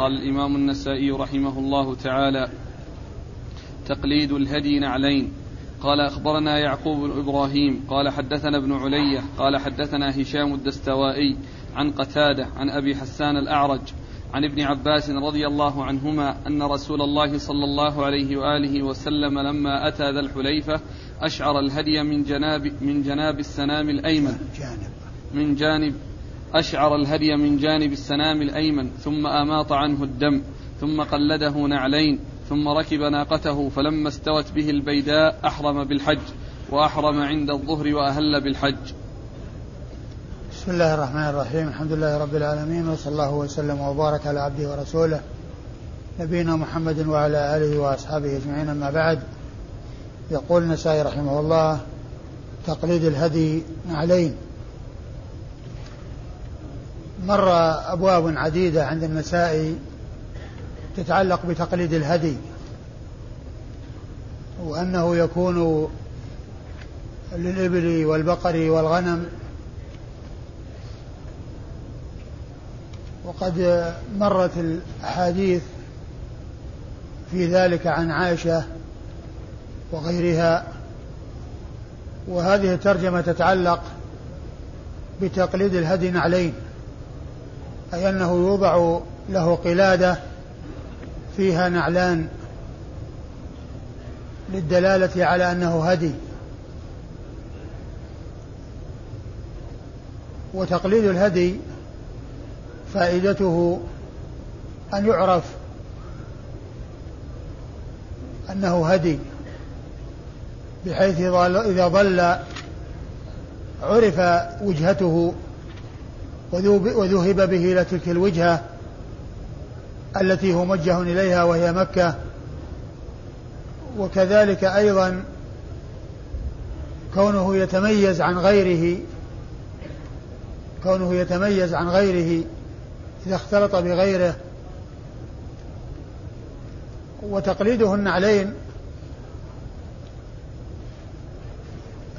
قال الإمام النسائي رحمه الله تعالى تقليد الهدي نعلين. قال أخبرنا يعقوب بن إبراهيم. قال حدثنا ابن علية. قال حدثنا هشام الدستوائي عن قتادة عن أبي حسان الأعرج عن ابن عباس رضي الله عنهما أن رسول الله صلى الله عليه وآله وسلم لما أتى ذا الحليفة أشعر الهدي من جناب من جناب السنام الأيمن. من جانب أشعر الهدي من جانب السنام الأيمن ثم أماط عنه الدم ثم قلده نعلين ثم ركب ناقته فلما استوت به البيداء أحرم بالحج وأحرم عند الظهر وأهل بالحج. بسم الله الرحمن الرحيم. الحمد لله رب العالمين وصلى الله وسلم وبارك على عبده ورسوله نبينا محمد وعلى آله وأصحابه أجمعين. أما بعد يقول النسائي رحمه الله تقليد الهدي نعلين. مر أبواب عديدة عند النسائي تتعلق بتقليد الهدي وأنه يكون للإبل والبقر والغنم. وقد مرت الأحاديث في ذلك عن عائشة وغيرها وهذه الترجمة تتعلق بتقليد الهدي نعلين. أي أنه يوضع له قلادة فيها نعلان للدلالة على أنه هدي. وتقليد الهدي فائدته أن يعرف أنه هدي بحيث إذا ضل عرف وجهته وذهب به إلى تلك الوجهة التي هو موجه إليها وهي مكة. وكذلك أيضا كونه يتميز عن غيره كونه يتميز عن غيره إذا اختلط بغيره. وتقليده النعلين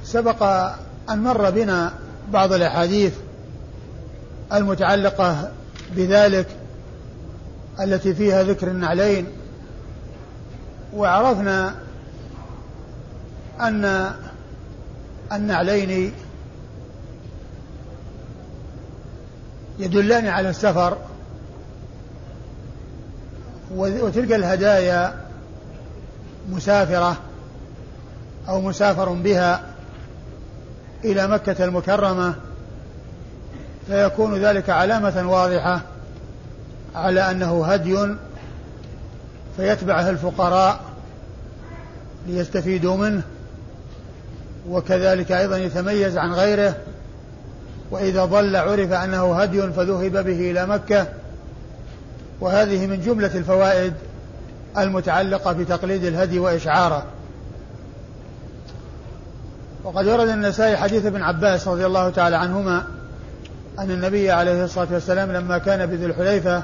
سبق أن مر بنا بعض الأحاديث المتعلقة بذلك التي فيها ذكر النعلين وعرفنا أن النعلين يدلان على السفر وتلك الهدايا مسافرة أو مسافر بها إلى مكة المكرمة فيكون ذلك علامة واضحة على أنه هدي فيتبعه الفقراء ليستفيدوا منه وكذلك أيضا يتميز عن غيره وإذا ضل عرف أنه هدي فذهب به إلى مكة. وهذه من جملة الفوائد المتعلقة بتقليد الهدي وإشعاره. وقد ورد النسائي حديث ابن عباس رضي الله تعالى عنهما أن النبي عليه الصلاة والسلام لما كان بذي الحليفة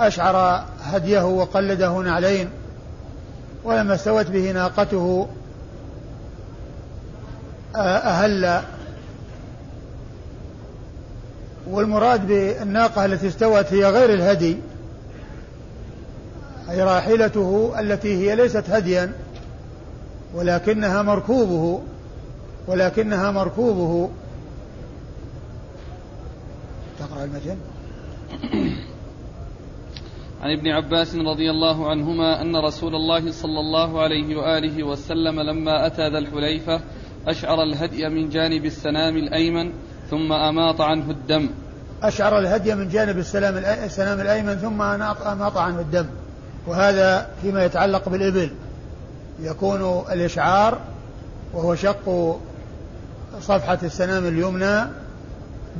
أشعر هديه وقلده نعلين ولما استوت به ناقته أهل. والمراد بالناقة التي استوت هي غير الهدي أي راحلته التي هي ليست هديا ولكنها مركوبه ولكنها مركوبه. تقرأ المتن عن ابن عباس رضي الله عنهما أن رسول الله صلى الله عليه وآله وسلم لما أتى ذا الحليفة أشعر الهدي من جانب السنام الأيمن ثم أماط عنه الدم. أشعر الهدي من جانب السلام السنام الأيمن ثم أماط عنه الدم. وهذا فيما يتعلق بالإبل. يكون الإشعار وهو شق صفحة السنام اليمنى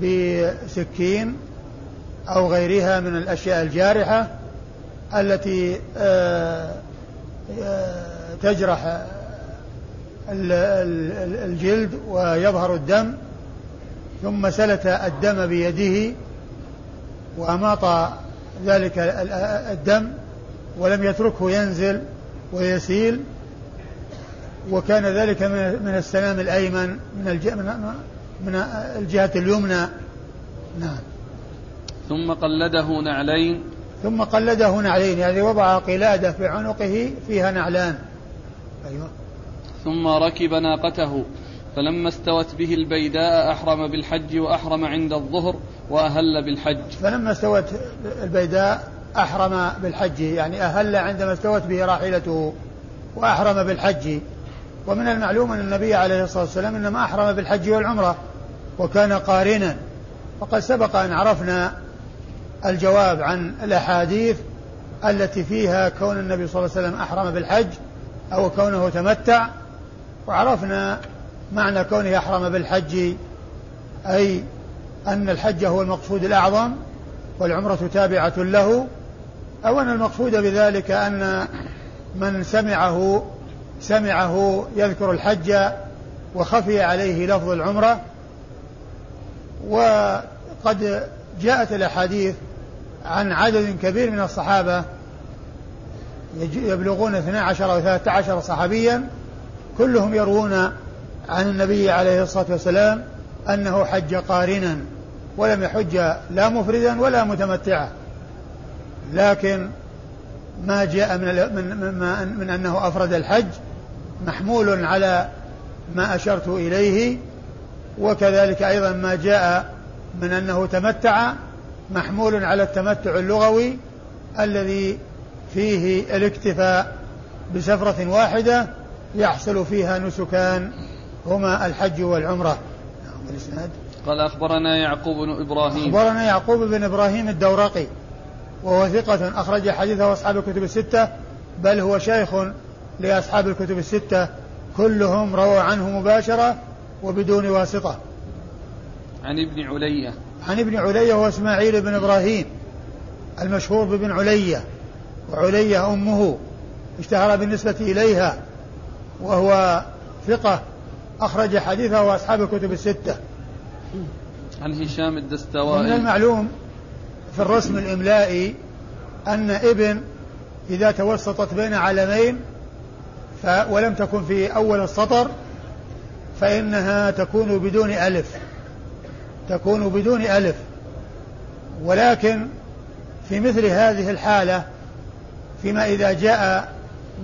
بسكين أو غيرها من الأشياء الجارحة التي آه، آه، تجرح الجلد ويظهر الدم ثم سلت الدم بيده وأماط ذلك الدم ولم يتركه ينزل ويسيل وكان ذلك من السلام الأيمن من من الجهة اليمنى. نعم. ثم قلده نعلين. ثم قلده نعلين يعني وضع قلادة في عنقه فيها نعلان. أيوة. ثم ركب ناقته فلما استوت به البيداء أحرم بالحج وأحرم عند الظهر وأهل بالحج. فلما استوت البيداء أحرم بالحج يعني أهل عندما استوت به راحلته وأحرم بالحج. ومن المعلوم أن النبي عليه الصلاة والسلام إنما أحرم بالحج والعمرة وكان قارنا. وقد سبق أن عرفنا الجواب عن الأحاديث التي فيها كون النبي صلى الله عليه وسلم أحرم بالحج أو كونه تمتع. وعرفنا معنى كونه أحرم بالحج أي أن الحج هو المقصود الأعظم والعمرة تابعة له أو أن المقصود بذلك أن من سمعه سمعه يذكر الحج وخفي عليه لفظ العمرة وقد جاءت الأحاديث عن عدد كبير من الصحابة يبلغون 12 أو 13 صحابيا كلهم يروون عن النبي عليه الصلاة والسلام أنه حج قارنا ولم يحج لا مفردا ولا متمتعا. لكن ما جاء من من من, من أنه أفرد الحج محمول على ما أشرت إليه وكذلك أيضا ما جاء من أنه تمتع محمول على التمتع اللغوي الذي فيه الاكتفاء بسفرة واحدة يحصل فيها نسكان هما الحج والعمرة. نعم قال أخبرنا يعقوب بن إبراهيم. أخبرنا يعقوب بن إبراهيم الدورقي وهو ثقة أخرج حديثه أصحاب الكتب الستة بل هو شيخ لأصحاب الكتب الستة كلهم رووا عنه مباشرة وبدون واسطة. عن ابن علية عن ابن علية هو إسماعيل بن إبراهيم المشهور بابن علية وعلية أمه اشتهر بالنسبة إليها وهو ثقة أخرج حديثه وأصحاب الكتب الستة. عن هشام الدستوائي. من المعلوم في الرسم الإملائي أن ابن إذا توسطت بين علمين ولم تكن في أول السطر فإنها تكون بدون ألف. تكون بدون ألف. ولكن في مثل هذه الحالة فيما إذا جاء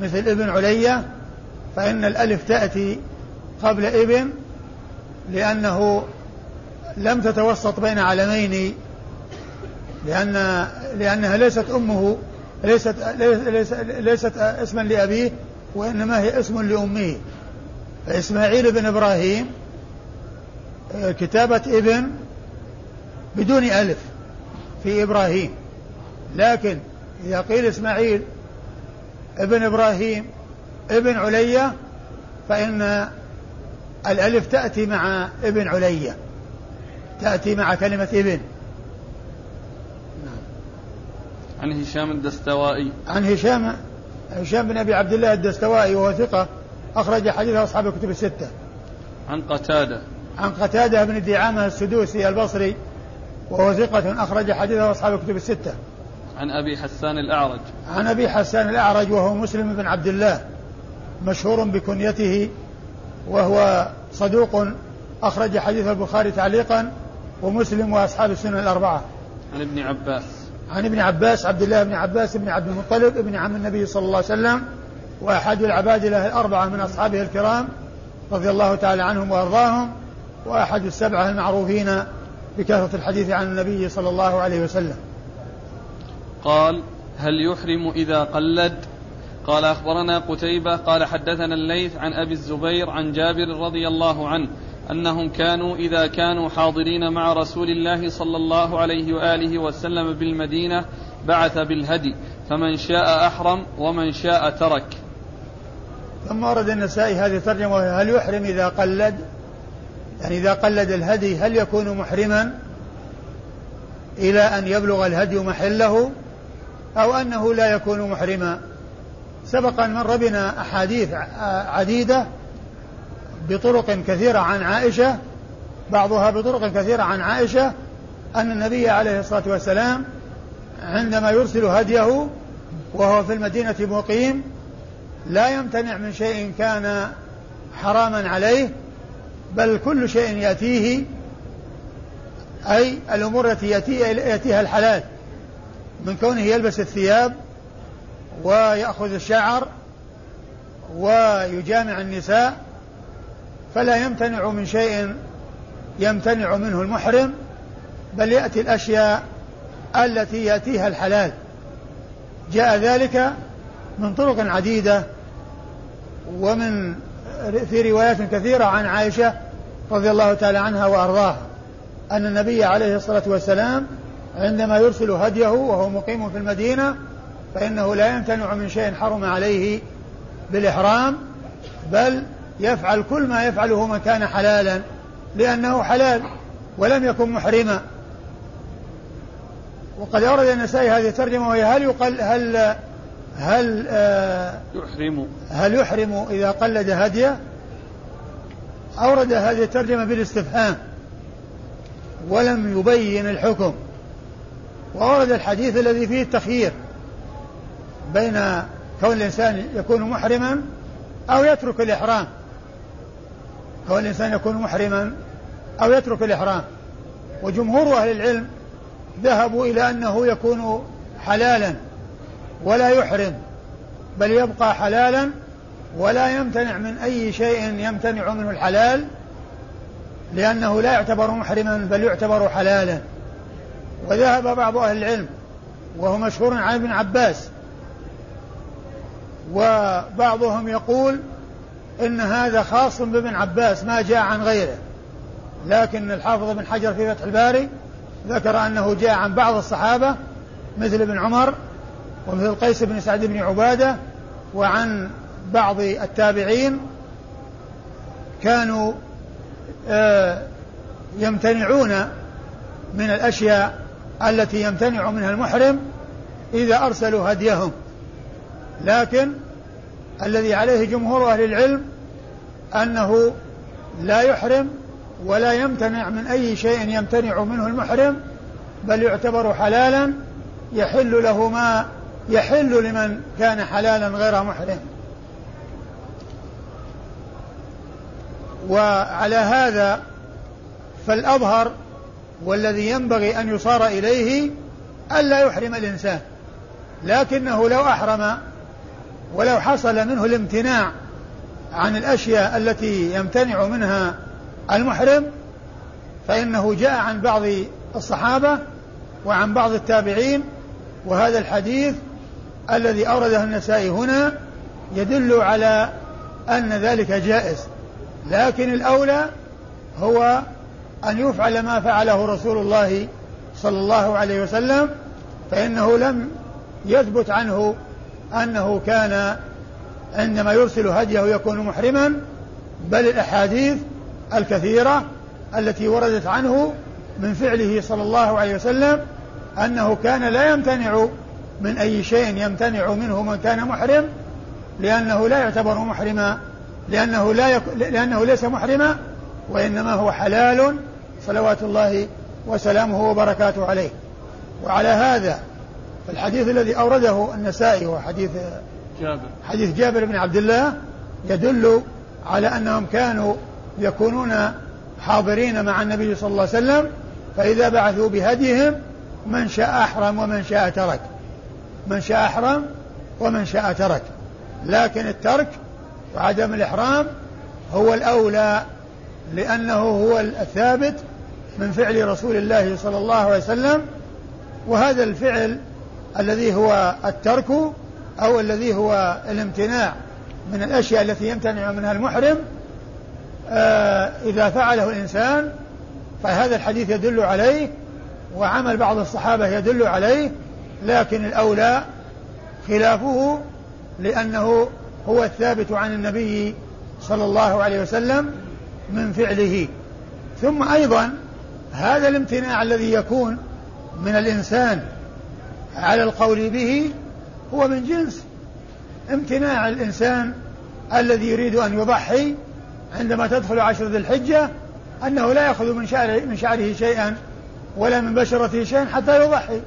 مثل ابن علية فإن الألف تأتي قبل ابن لأنه لم تتوسط بين علمين لأن لأنها ليست أمه ليست ليست, ليست اسما لأبيه وإنما هي اسم لأمه. فإسماعيل بن إبراهيم كتابة ابن بدون ألف في إبراهيم. لكن إذا قيل إسماعيل ابن إبراهيم ابن علية فإن الألف تأتي مع ابن علية تأتي مع كلمة ابن. عن هشام الدستوائي. عن هشام هشام بن أبي عبد الله الدستوائي وهو ثقة أخرج حديث أصحاب الكتب الستة. عن قتادة عن قتادة بن دعامة السدوسي البصري وهو ثقة أخرج حديثه أصحاب الكتب الستة. عن أبي حسان الأعرج. عن أبي حسان الأعرج وهو مسلم بن عبد الله مشهور بكنيته وهو صدوق أخرج حديث البخاري تعليقا ومسلم وأصحاب السنن الأربعة. عن ابن عباس. عن ابن عباس عبد الله بن عباس بن عبد المطلب ابن عم النبي صلى الله عليه وسلم وأحد العبادلة الأربعة من أصحابه الكرام رضي الله تعالى عنهم وأرضاهم وأحد السبعة المعروفين بكثرة الحديث عن النبي صلى الله عليه وسلم. قال هل يحرم إذا قلد؟ قال أخبرنا قتيبة قال حدثنا الليث عن أبي الزبير عن جابر رضي الله عنه أنهم كانوا إذا كانوا حاضرين مع رسول الله صلى الله عليه وآله وسلم بالمدينة بعث بالهدي فمن شاء أحرم ومن شاء ترك. ثم ورد النسائي هذه الترجمة هل يحرم إذا قلد؟ يعني إذا قلد الهدي هل يكون محرما إلى أن يبلغ الهدي محله أو أنه لا يكون محرما؟ سبق أن مر بنا أحاديث عديدة بطرق كثيرة عن عائشة بعضها بطرق كثيرة عن عائشة أن النبي عليه الصلاة والسلام عندما يرسل هديه وهو في المدينة مقيم لا يمتنع من شيء كان حراما عليه بل كل شيء يأتيه أي الأمور التي يأتي يأتيها الحلال من كونه يلبس الثياب ويأخذ الشعر ويجامع النساء فلا يمتنع من شيء يمتنع منه المحرم بل يأتي الأشياء التي يأتيها الحلال. جاء ذلك من طرق عديدة ومن في روايات كثيرة عن عائشة رضي الله تعالى عنها وأرضاها أن النبي عليه الصلاة والسلام عندما يرسل هديه وهو مقيم في المدينة فإنه لا يمتنع من شيء حرم عليه بالإحرام بل يفعل كل ما يفعله من كان حلالا لأنه حلال ولم يكن محرما. وقد أورد النسائي هذه الترجمة وهي هل يقل هل هل آه يحرم. هل يحرم إذا قلد هديه؟ أورد هذه الترجمة بالاستفهام ولم يبين الحكم. وأورد الحديث الذي فيه التخيير بين كون الإنسان يكون محرما أو يترك الإحرام. كون الإنسان يكون محرما أو يترك الإحرام. وجمهور أهل العلم ذهبوا إلى أنه يكون حلالا ولا يحرم بل يبقى حلالا ولا يمتنع من أي شيء يمتنع منه الحلال لأنه لا يعتبر محرما بل يعتبر حلالا. وذهب بعض أهل العلم وهو مشهور عن ابن عباس وبعضهم يقول إن هذا خاص بابن عباس ما جاء عن غيره. لكن الحافظ بن حجر في فتح الباري ذكر أنه جاء عن بعض الصحابة مثل ابن عمر ومثل قيس بن سعد بن عبادة وعن بعض التابعين كانوا آه، يمتنعون من الأشياء التي يمتنع منها المحرم إذا أرسلوا هديهم. لكن الذي عليه جمهور أهل العلم أنه لا يحرم ولا يمتنع من أي شيء يمتنع منه المحرم بل يعتبر حلالا يحل له ما يحل لمن كان حلالا غير محرم. وعلى هذا فالأظهر والذي ينبغي أن يصار إليه ألا يحرم الإنسان لكنه لو أحرم ولو حصل منه الامتناع عن الأشياء التي يمتنع منها المحرم فإنه جاء عن بعض الصحابة وعن بعض التابعين وهذا الحديث الذي أورده النسائي هنا يدل على أن ذلك جائز. لكن الأولى هو أن يفعل ما فعله رسول الله صلى الله عليه وسلم فإنه لم يثبت عنه أنه كان عندما يرسل هديه يكون محرما بل الأحاديث الكثيرة التي وردت عنه من فعله صلى الله عليه وسلم أنه كان لا يمتنع من أي شيء يمتنع منه من كان محرم لأنه لا يعتبر محرما لأنه لا يك... لأنه ليس محرما وإنما هو حلال صلوات الله وسلامه وبركاته عليه. وعلى هذا فالحديث الذي أورده النسائي هو حديث جابر. حديث جابر بن عبد الله يدل على أنهم كانوا يكونون حاضرين مع النبي صلى الله عليه وسلم فإذا بعثوا بهديهم من شاء أحرم ومن شاء ترك. من شاء أحرم ومن شاء ترك. لكن الترك وعدم الإحرام هو الأولى لأنه هو الثابت من فعل رسول الله صلى الله عليه وسلم وهذا الفعل الذي هو الترك أو الذي هو الامتناع من الأشياء التي يمتنع منها المحرم آه إذا فعله الإنسان فهذا الحديث يدل عليه وعمل بعض الصحابة يدل عليه لكن الأولى خلافه لأنه هو الثابت عن النبي صلى الله عليه وسلم من فعله. ثم أيضا هذا الامتناع الذي يكون من الإنسان على القول به هو من جنس امتناع الإنسان الذي يريد أن يضحي عندما تدخل عشر ذي الحجة أنه لا يأخذ من شعره, من شعره شيئا ولا من بشرته شيئا حتى يضحي.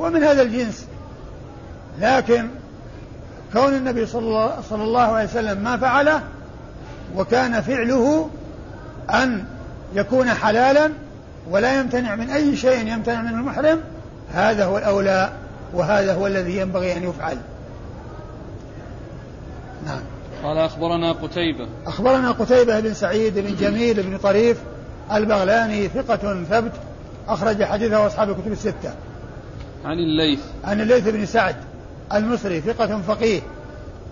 هو من هذا الجنس. لكن كون النبي صلى الله عليه وسلم ما فعله وكان فعله أن يكون حلالا ولا يمتنع من أي شيء يمتنع منه المحرم هذا هو الأولى. وهذا هو الذي ينبغي أن يفعل. نعم. قال أخبرنا قتيبة. أخبرنا قتيبة بن سعيد بن جميل بن طريف البغلاني ثقة ثبت أخرج حديثه أصحاب الكتب الستة. عن الليث. عن الليث بن سعد المصري ثقة فقيه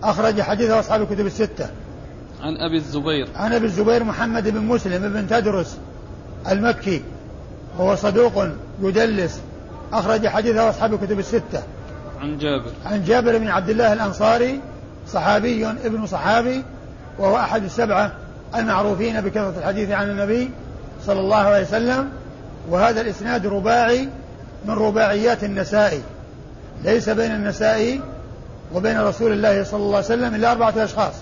أخرج حديثه أصحاب الكتب الستة. عن أبي الزبير. عن أبي الزبير محمد بن مسلم بن تدرس المكي وهو صدوق يدلس أخرج حديثه أصحاب الكتب الستة. عن جابر. عن جابر بن عبد الله الأنصاري صحابي ابن صحابي وهو أحد السبعة المعروفين بكثرة الحديث عن النبي صلى الله عليه وسلم وهذا الإسناد رباعي من رباعيات النسائي. ليس بين النسائي وبين رسول الله صلى الله عليه وسلم إلا أربعة أشخاص.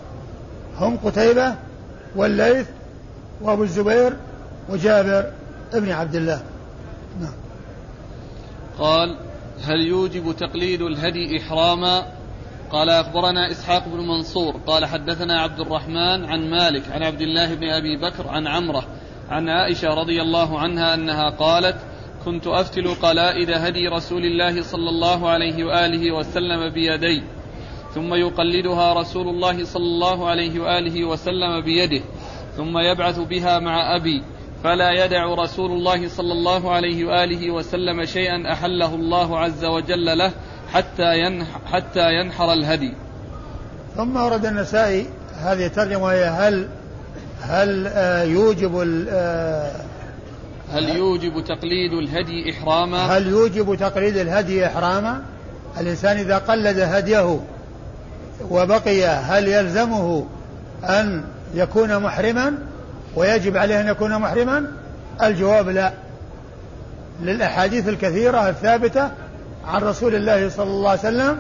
هم قتيبة والليث وأبو الزبير وجابر ابن عبد الله. قال هل يوجب تقليد الهدي إحراما؟ قال أخبرنا إسحاق بن منصور. قال حدثنا عبد الرحمن عن مالك عن عبد الله بن أبي بكر عن عمرة عن عائشة رضي الله عنها أنها قالت كنت أفتل قلائد هدي رسول الله صلى الله عليه وآله وسلم بيدي ثم يقلدها رسول الله صلى الله عليه وآله وسلم بيده ثم يبعث بها مع أبي فلا يدع رسول الله صلى الله عليه وآله وسلم شيئا أحله الله عز وجل له حتى ينح حتى ينحر الهدي. ثم ورد النسائي هذه الترجمة وهي هل هل آه، يوجب آه، هل يوجب تقليد الهدي إحراما؟ هل يوجب تقليد الهدي إحراما؟ الإنسان إذا قلد هديه وبقي هل يلزمه أن يكون محرما؟ ويجب عليه أن يكون محرما؟ الجواب لا. للأحاديث الكثيرة الثابتة عن رسول الله صلى الله عليه وسلم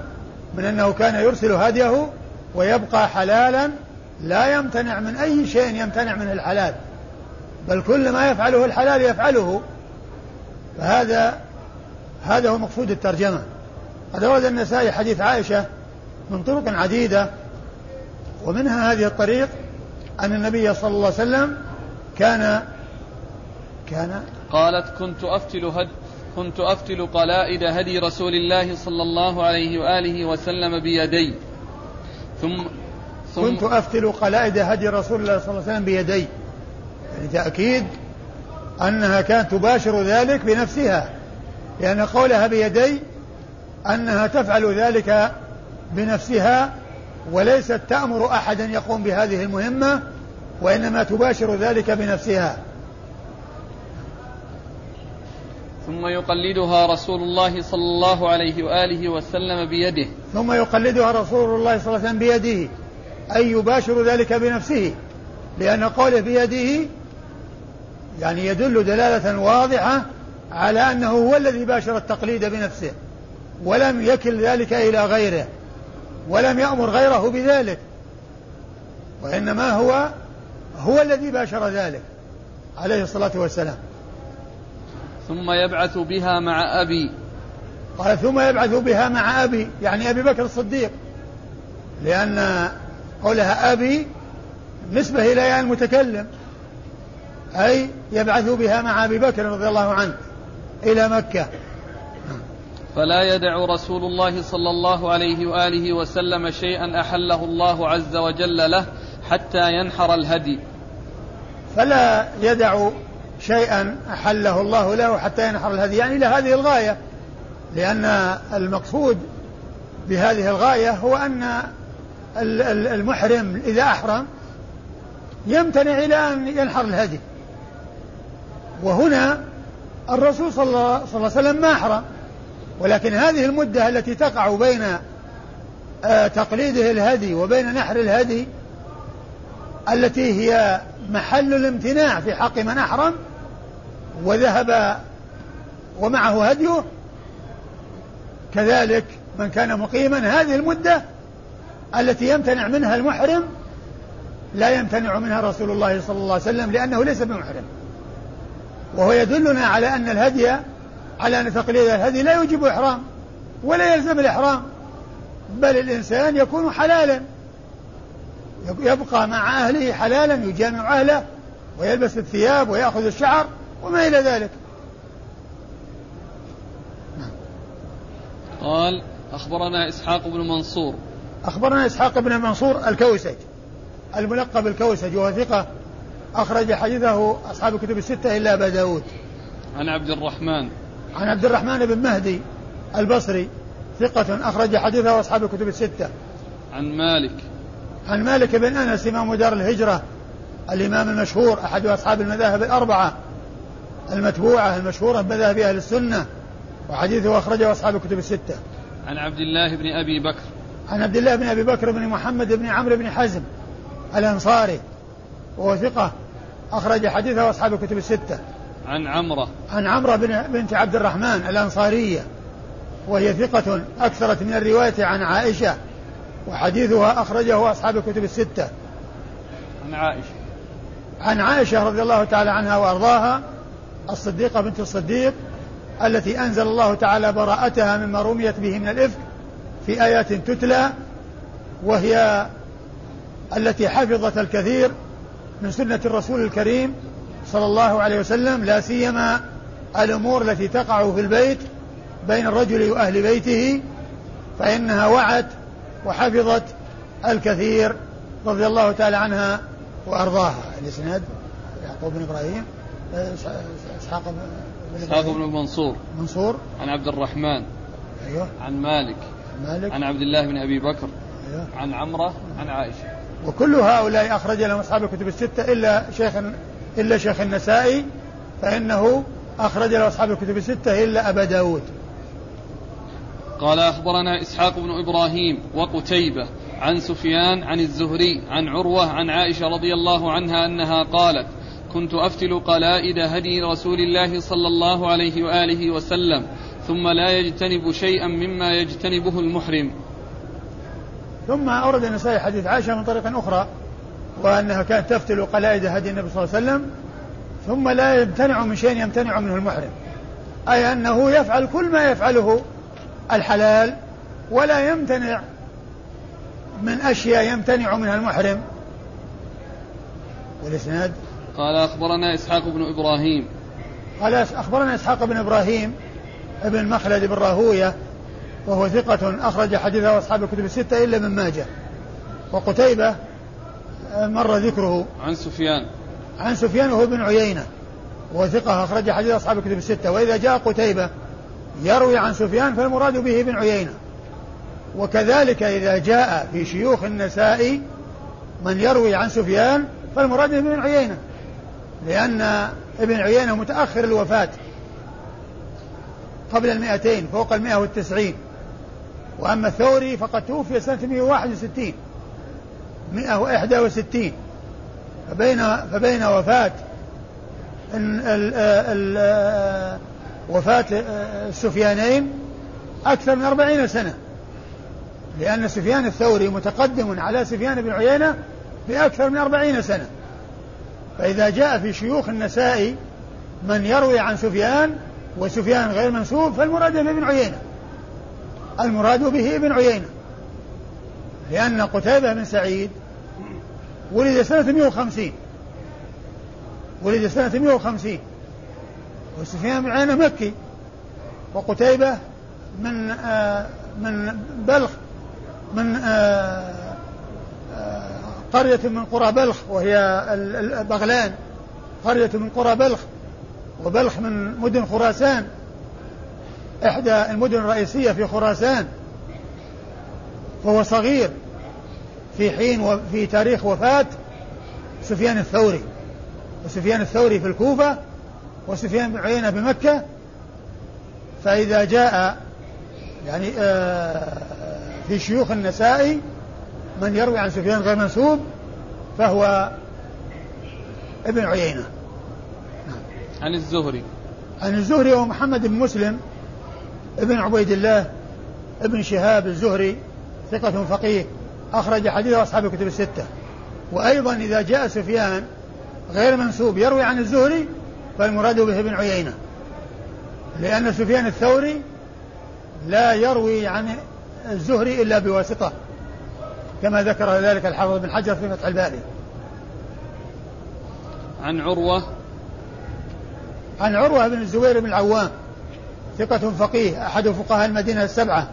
من أنه كان يرسل هديه ويبقى حلالا لا يمتنع من أي شيء يمتنع منه الحلال بل كل ما يفعله الحلال يفعله. فهذا هذا هو مقصود الترجمة. قد ورد النسائي حديث عائشة من طرق عديدة ومنها هذه الطريق أن النبي صلى الله عليه وسلم كان كان قالت كنت أفتل هد كنت أفتل قلائد هدي رسول الله صلى الله عليه وآله وسلم بيدي. ثم, ثم كنت أفتل قلائد هدي رسول الله صلى الله عليه وسلم بيدي. يعني تأكيد أنها كانت تباشر ذلك بنفسها. لأن قولها بيدي أنها تفعل ذلك بنفسها وليست تأمر أحدا يقوم بهذه المهمة وإنما تباشر ذلك بنفسها. ثم يقلدها رسول الله صلى الله عليه وآله وسلم بيده. ثم يقلدها رسول الله صلى الله عليه وسلم بيده أي يباشر ذلك بنفسه لأن قوله بيده يعني يدل دلالة واضحة على أنه هو الذي باشر التقليد بنفسه ولم يكل ذلك إلى غيره. ولم يأمر غيره بذلك وإنما هو هو الذي باشر ذلك عليه الصلاة والسلام. ثم يبعث بها مع أبي. قال ثم يبعث بها مع أبي يعني أبي بكر الصديق لأن قولها أبي نسبة إلى المتكلم أي يبعث بها مع أبي بكر رضي الله عنه إلى مكة. فلا يدع رسول الله صلى الله عليه وآله وسلم شيئا أحله الله عز وجل له حتى ينحر الهدي. فلا يدع شيئا أحله الله له حتى ينحر الهدي. يعني إلى هذه الغاية لأن المقصود بهذه الغاية هو أن المحرم إذا أحرم يمتنع إلى أن ينحر الهدي. وهنا الرسول صلى الله عليه وسلم ما أحرم. ولكن هذه المدة التي تقع بين آه، تقليده الهدي وبين نحر الهدي التي هي محل الامتناع في حق من أحرم وذهب ومعه هديه كذلك من كان مقيما هذه المدة التي يمتنع منها المحرم لا يمتنع منها رسول الله صلى الله عليه وسلم لأنه ليس بمحرم. وهو يدلنا على أن الهدي على أن تقليد الهدي لا يوجب إحرام ولا يلزم الإحرام بل الإنسان يكون حلالا. يبقى مع أهله حلالا يجامع أهله ويلبس الثياب ويأخذ الشعر وما إلى ذلك. قال أخبرنا إسحاق بن منصور. أخبرنا إسحاق بن منصور الكوسج الملقب الكوسج وهو ثقة. أخرج حديثه أصحاب الكتب الستة إلا أبا داود. عن عبد الرحمن. عن عبد الرحمن بن مهدي البصري ثقة أخرج حديثه أصحاب الكتب الستة. عن مالك. عن مالك بن أنس إمام دار الهجرة الإمام المشهور أحد أصحاب المذاهب الأربعة المتبوعة المشهورة بمذاهب أهل السنة وحديثه أخرجه أصحاب الكتب الستة. عن عبد الله بن أبي بكر. عن عبد الله بن أبي بكر بن محمد بن عمرو بن حزم الأنصاري وهو ثقة أخرج حديثه أصحاب الكتب الستة. عن عمرة. عن عمرة بن بنت عبد الرحمن الأنصارية وهي ثقة أكثرت من الرواية عن عائشة وحديثها أخرجه أصحاب الكتب الستة. عن عائشة. عن عائشة رضي الله تعالى عنها وأرضاها الصديقة بنت الصديق التي أنزل الله تعالى براءتها مما رميت به من الإفك في آيات تتلى وهي التي حفظت الكثير من سنة الرسول الكريم صلى الله عليه وسلم لا سيما الأمور التي تقع في البيت بين الرجل وأهل بيته فإنها وعت وحفظت الكثير رضي الله تعالى عنها وأرضاها. الإسناد يعقوب بن إبراهيم إسحاق بن إسحاق بن منصور. منصور. عن عبد الرحمن. أيوه. عن مالك. مالك. عن عبد الله بن أبي بكر. أيوه. عن عمرة. عن عائشة. وكل هؤلاء أخرج لهم أصحاب الكتب الستة إلا شيخ إلا شيخ النسائي فإنه أخرج له أصحاب الكتب الستة إلا أبا داود. قال أخبرنا إسحاق بن إبراهيم وقتيبة عن سفيان عن الزهري عن عروة عن عائشة رضي الله عنها أنها قالت كنت أفتل قلائد هدي رسول الله صلى الله عليه وآله وسلم ثم لا يجتنب شيئا مما يجتنبه المحرم. ثم أورد النسائي حديث عائشة من طريق أخرى وأنها كانت تفتل قلائد هدي النبي صلى الله عليه وسلم ثم لا يمتنع من شيء يمتنع منه المحرم. أي أنه يفعل كل ما يفعله الحلال ولا يمتنع من أشياء يمتنع منها المحرم. والإسناد؟ قال أخبرنا إسحاق بن إبراهيم. قال أخبرنا إسحاق بن إبراهيم ابن مخلد بن راهوية وهو ثقة أخرج حديثه أصحاب الكتب الستة إلا من ماجه. وقتيبة مر ذكره. عن سفيان. عن سفيان وهو بن عيينة وهو ثقة أخرج حديث أصحاب الكتب الستة وإذا جاء قتيبة يروي عن سفيان فالمراد به ابن عيينة. وكذلك إذا جاء في شيوخ النساء من يروي عن سفيان فالمراد به ابن عيينة لأن ابن عيينة متأخر الوفاة قبل المئتين فوق المئة والتسعين. وأما الثوري فقد توفي سنة 161 161 فبين فبين وفاة ال وفاة السفيانين أكثر من أربعين سنة. لأن سفيان الثوري متقدم على سفيان بن عيينة بأكثر من أربعين سنة. فإذا جاء في شيوخ النساء من يروي عن سفيان وسفيان غير منسوب فالمراد به ابن عيينة. المراد به ابن عيينة. لأن قتيبة بن سعيد ولد سنة 150 ولد سنة 150 وسفيان بن عيينة مكي. وقتيبة من آه من بلخ من آه آه قرية من قرى بلخ وهي بغلان. قرية من قرى بلخ وبلخ من مدن خراسان. إحدى المدن الرئيسية في خراسان فهو صغير. في حين وفي تاريخ وفاة سفيان الثوري وسفيان الثوري في الكوفة وسفيان بن عيينة بمكة. فإذا جاء يعني آه في شيوخ النساء من يروي عن سفيان غير منسوب فهو ابن عيينة. عن الزهري. عن الزهري ومحمد بن مسلم ابن عبيد الله ابن شهاب الزهري ثقة فقيه. أخرج حديث أصحاب الكتب الستة. وأيضا إذا جاء سفيان غير منسوب يروي عن الزهري فالمراد به ابن عيينة. لأن سفيان الثوري لا يروي عن الزهري إلا بواسطة كما ذكر ذلك الحافظ بن حجر في فتح الباري. عن عروة. عن عروة بن الزبير بن العوام ثقة فقيه أحد فقهاء المدينة السبعة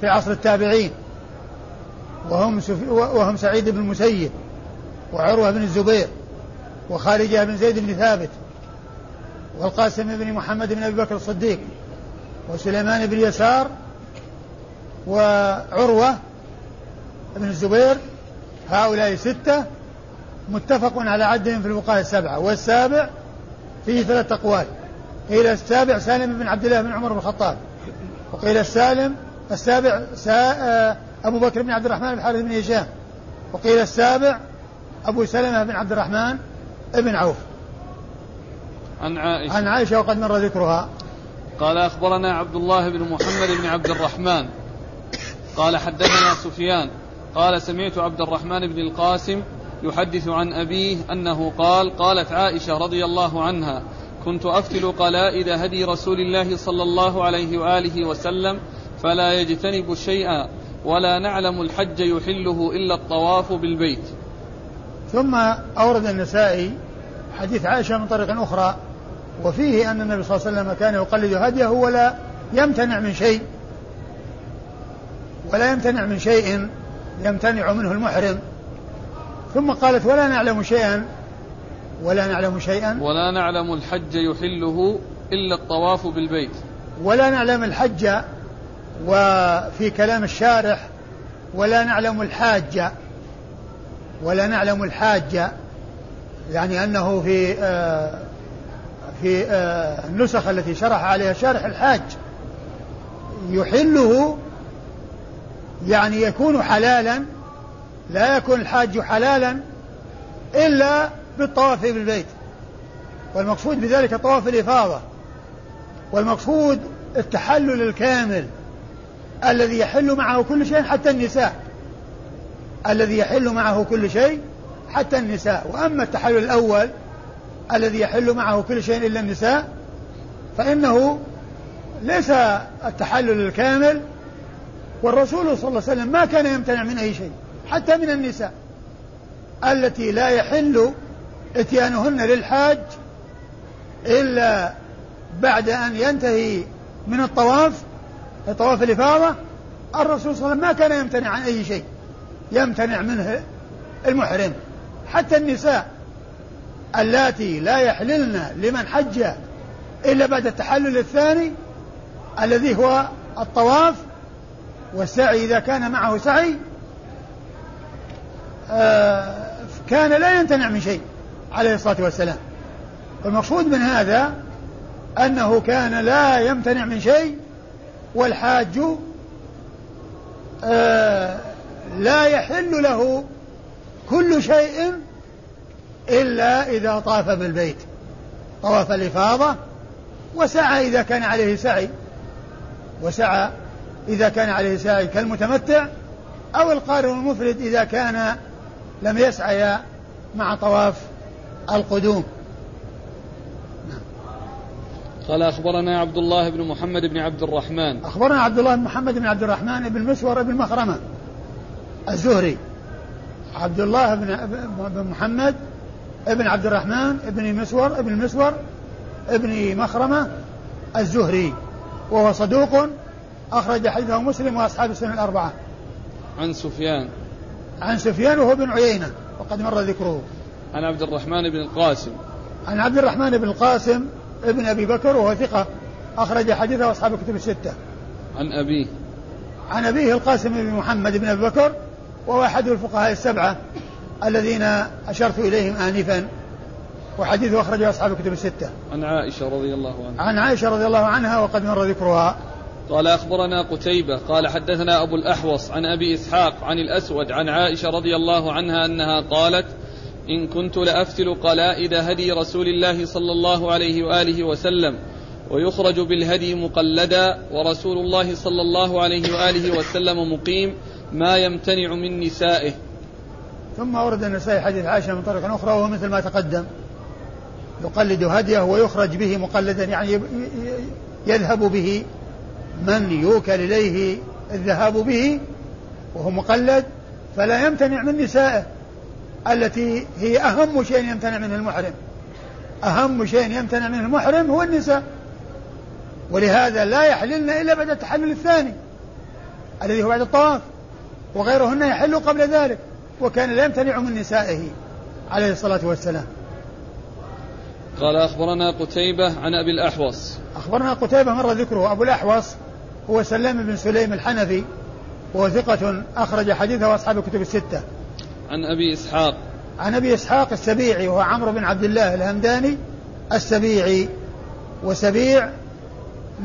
في عصر التابعين. وهم وهم سعيد بن المسيب وعروة بن الزبير وخارجة بن زيد بن ثابت والقاسم بن محمد بن أبي بكر الصديق وسليمان بن يسار وعروة بن الزبير هؤلاء ستة متفق على عدهم في الفقهاء السبعة والسابع فيه ثلاث أقوال. قيل السابع سالم بن عبد الله بن عمر بن الخطاب وقيل السالم السابع سا آه، أبو بكر بن عبد الرحمن بن حارث بن هشام وقيل السابع أبو سلمة بن عبد الرحمن بن عوف. عن عائشة. عن عائشة وقد مر ذكرها. قال أخبرنا عبد الله بن محمد بن عبد الرحمن. قال حدثنا سفيان. قال سمعت عبد الرحمن بن القاسم يحدث عن أبيه أنه قال قالت عائشة رضي الله عنها كنت أفتل قلائد هدي رسول الله صلى الله عليه وآله وسلم فلا يجتنب شيئا ولا نعلم الحج يحله إلا الطواف بالبيت. ثم أورد النسائي حديث عائشة من طريق أخرى وفيه أن النبي صلى الله عليه وسلم كان يقلد هديه ولا يمتنع من شيء. ولا يمتنع من شيء يمتنع منه المحرم. ثم قالت ولا نعلم شيئا ولا نعلم شيئا. ولا نعلم الحج يحله إلا الطواف بالبيت. ولا نعلم الحج وفي كلام الشارح ولا نعلم الحاج ولا نعلم الحاج يعني أنه في آه في آه النسخ التي شرح عليها شارح الحاج يحله يعني يكون حلالا لا يكون الحاج حلالا إلا بالطواف بالبيت والمقصود بذلك طواف الإفاضة والمقصود التحلل الكامل. الذي يحل معه كل شيء حتى النساء. الذي يحل معه كل شيء حتى النساء. وأما التحلل الأول الذي يحل معه كل شيء إلا النساء فإنه ليس التحلل الكامل. والرسول صلى الله عليه وسلم ما كان يمتنع من أي شيء حتى من النساء. التي لا يحل إتيانهن للحاج إلا بعد أن ينتهي من الطواف طواف الإفاضة الرسول صلى الله عليه وسلم ما كان يمتنع عن أي شيء. يمتنع منه المحرم. حتى النساء اللاتي لا يحللن لمن حج إلا بعد التحلل الثاني الذي هو الطواف والسعي إذا كان معه سعي آه، كان لا يمتنع من شيء عليه الصلاة والسلام. والمقصود من هذا أنه كان لا يمتنع من شيء والحاج آه، لا يحل له كل شيء إلا إذا طاف بالبيت. طواف الإفاضة وسعى إذا كان عليه سعي. وسعى إذا كان عليه سعي كالمتمتع أو القارن المفرد إذا كان لم يسعي مع طواف القدوم. قال أخبرنا عبد الله بن محمد بن عبد الرحمن. أخبرنا عبد الله بن محمد بن عبد الرحمن بن مسور بن مخرمة الزهري. عبد الله بن محمد ابن عبد الرحمن ابن مسور ابن مسور ابن مخرمة الزهري. وهو صدوق أخرج حديثه مسلم وأصحاب السنة الأربعة. عن سفيان. عن سفيان وهو بن عيينة وقد مر ذكره. عن عبد الرحمن بن القاسم. عن عبد الرحمن بن القاسم ابن أبي بكر وهو ثقة أخرج حديثه أصحاب الكتب الستة. عن أبيه. عن أبيه القاسم بن محمد بن أبي بكر وهو أحد الفقهاء السبعة الذين أشرت إليهم آنفا وحديثه أخرجه أصحاب الكتب الستة. عن عائشة رضي الله عنها. عن عائشة رضي الله عنها وقد مر ذكرها. قال أخبرنا قتيبة قال حدثنا أبو الأحوص عن أبي إسحاق عن الأسود عن عائشة رضي الله عنها أنها قالت إن كنت لأفتل قلائد هدي رسول الله صلى الله عليه وآله وسلم ويخرج بالهدي مقلدا ورسول الله صلى الله عليه وآله وسلم مقيم ما يمتنع من نسائه. ثم ورد النسائي حديث عائشة من طريق أخرى وهو مثل ما تقدم. يقلد هديه ويخرج به مقلدا يعني يذهب به من يوكل إليه الذهاب به وهو مقلد فلا يمتنع من نسائه. التي هي أهم شيء يمتنع منه المحرم. أهم شيء يمتنع منه المحرم هو النساء. ولهذا لا يحللن إلا بعد التحلل الثاني الذي هو بعد الطواف وغيرهن يحل قبل ذلك وكان لا يمتنع من نسائه عليه الصلاة والسلام. قال أخبرنا قتيبة عن أبي الأحوص. أخبرنا قتيبة مر ذكره. أبو الأحوص هو سلام بن سليم الحنفي وهو ثقة أخرج حديثه أصحاب الكتب الستة. عن أبي إسحاق. عن أبي إسحاق السبيعي وهو عمرو بن عبد الله الهمداني السبيعي. وسبيع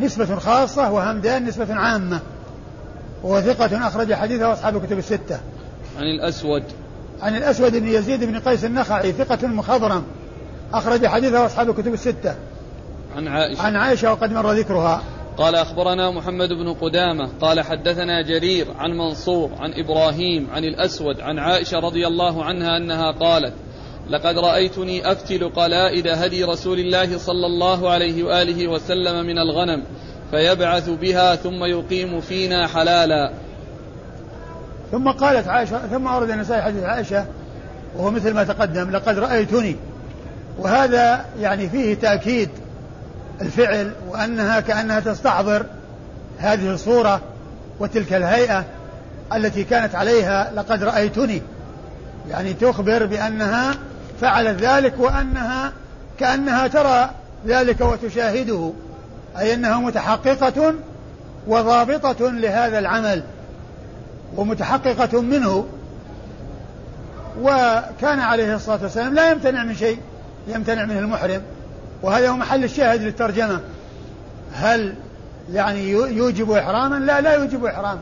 نسبة خاصة وهمدان نسبة عامة. وهو ثقة أخرج حديثه أصحاب الكتب الستة. عن الأسود. عن الأسود بن يزيد بن قيس النخعي ثقة مخضرم أخرج حديثه أصحاب الكتب الستة. عن عائشة. عن عائشة وقد مر ذكرها. قال أخبرنا محمد بن قدامة قال حدثنا جرير عن منصور عن إبراهيم عن الأسود عن عائشة رضي الله عنها أنها قالت لقد رأيتني أفتل قلائد هدي رسول الله صلى الله عليه وآله وسلم من الغنم فيبعث بها ثم يقيم فينا حلالا. ثم قالت عائشة ثم أورد النسائي حديث عائشة وهو مثل ما تقدم لقد رأيتني. وهذا يعني فيه تأكيد الفعل وأنها كأنها تستحضر هذه الصورة وتلك الهيئة التي كانت عليها لقد رأيتني. يعني تخبر بأنها فعلت ذلك وأنها كأنها ترى ذلك وتشاهده أي أنها متحققة وضابطة لهذا العمل ومتحققة منه. وكان عليه الصلاة والسلام لا يمتنع من شيء يمتنع منه المحرم. وهذا هو محل الشاهد للترجمة. هل يعني يوجب إحراما؟ لا لا يوجب إحراما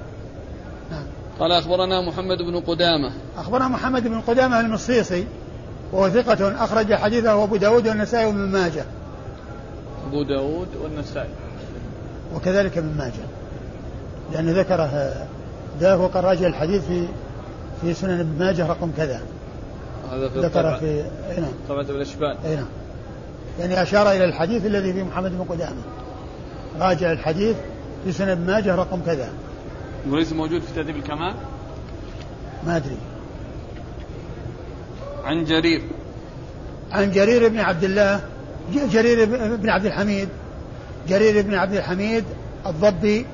نعم. قال أخبرنا محمد بن قدامة. أخبرنا محمد بن قدامة المصيصي وهو ثقة أخرج حديثه أبو داود والنسائي وابن ماجه. أبو داود والنسائي. وكذلك ابن ماجه. لأنه ذكره ذاك وقال راجع الحديث في في سنن ابن ماجه رقم كذا. هذا في ذكر في اي نعم. طبعة الإشبال. اي نعم. يعني أشار إلى الحديث الذي في محمد بن قدامة. راجع الحديث في ابن ماجه رقم كذا. وليس موجود في تهذيب الكمال؟ ما أدري. عن جرير. عن جرير بن عبد الله جرير بن عبد الحميد. جرير بن عبد الحميد الضبي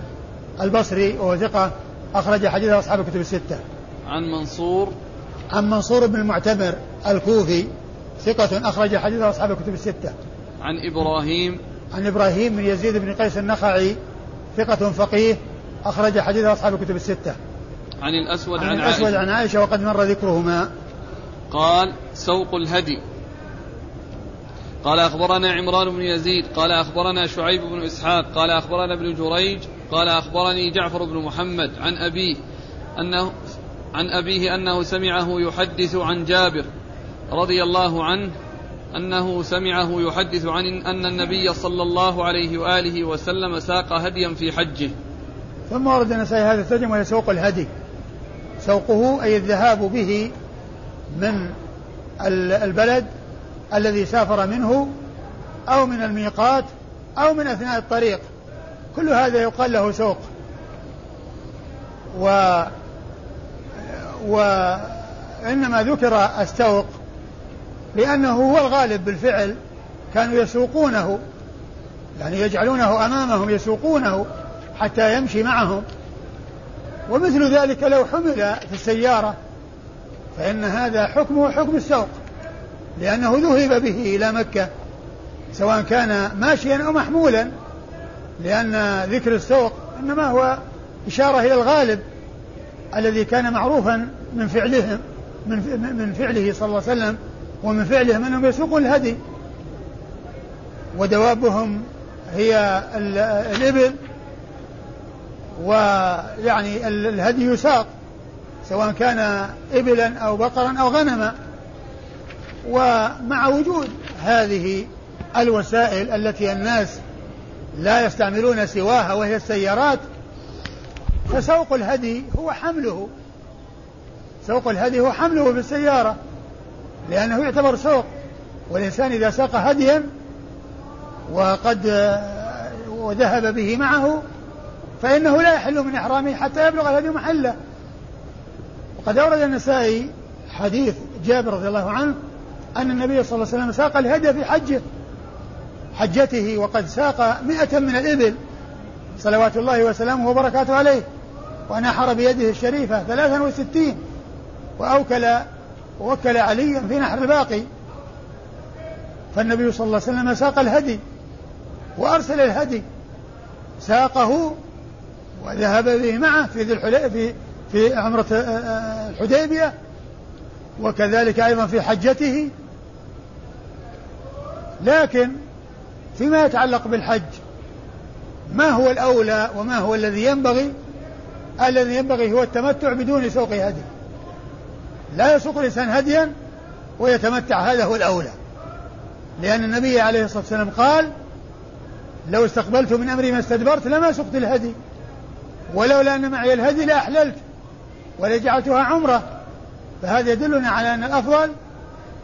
البصري وهو ثقة أخرج حديث أصحاب الكتب الستة. عن منصور. عن منصور بن المعتمر الكوفي. ثقة أخرج حديث أصحاب الكتب الستة. عن إبراهيم عن إبراهيم بن يزيد بن قيس النخعي ثقة فقيه أخرج حديث أصحاب الكتب الستة. عن الأسود عن, عن الأسود عائشة. عن عائشة وقد مر ذكرهما. قال سوق الهدي قال أخبرنا عمران بن يزيد قال أخبرنا شعيب بن إسحاق قال أخبرنا ابن جريج قال أخبرني جعفر بن محمد عن أبيه أنه عن أبيه أنه سمعه يحدث عن جابر رضي الله عنه أنه سمعه يحدث عن أن النبي صلى الله عليه وآله وسلم ساق هديا في حجه. ثم ورد النسائي هذا الترجمة وهي سوق الهدي. سوقه أي الذهاب به من البلد الذي سافر منه أو من الميقات أو من أثناء الطريق. كل هذا يقال له سوق. و وإنما ذكر السوق لأنه هو الغالب بالفعل كانوا يسوقونه يعني يجعلونه أمامهم يسوقونه حتى يمشي معهم. ومثل ذلك لو حمل في السيارة فإن هذا حكمه حكم السوق لأنه ذهب به إلى مكة سواء كان ماشيا أو محمولا لأن ذكر السوق إنما هو إشارة إلى الغالب الذي كان معروفا من فعلهم من من فعله صلى الله عليه وسلم. ومن فعلهم أنهم يسوقون الهدي. ودوابهم هي الإبل ويعني الهدي يساق سواء كان إبلا أو بقرا أو غنما. ومع وجود هذه الوسائل التي الناس لا يستعملون سواها وهي السيارات فسوق الهدي هو حمله. سوق الهدي هو حمله في السيارة لأنه يعتبر سوق والإنسان إذا ساق هديا وقد وذهب به معه فإنه لا يحل من إحرامه حتى يبلغ الهدي محله. وقد أورد النسائي حديث جابر رضي الله عنه أن النبي صلى الله عليه وسلم ساق الهدي في حجه حجته وقد ساق مئة من الإبل صلوات الله وسلامه وبركاته عليه ونحر بيده الشريفة ثلاثا وستين وأوكل ووكل عليا في نحر الباقي. فالنبي صلى الله عليه وسلم ساق الهدي وأرسل الهدي. ساقه وذهب به معه في ذي في في عمرة آه، آه، الحديبية. وكذلك أيضا في حجته. لكن فيما يتعلق بالحج ما هو الأولى وما هو الذي ينبغي؟ الذي ينبغي هو التمتع بدون سوق هدي. لا يسوق الإنسان هديا ويتمتع هذا هو الأولى. لأن النبي عليه الصلاة والسلام قال لو استقبلت من أمري ما استدبرت لما سقت الهدي ولولا أن معي الهدي لأحللت ولجعلتها عمرة. فهذا يدلنا على أن الأفضل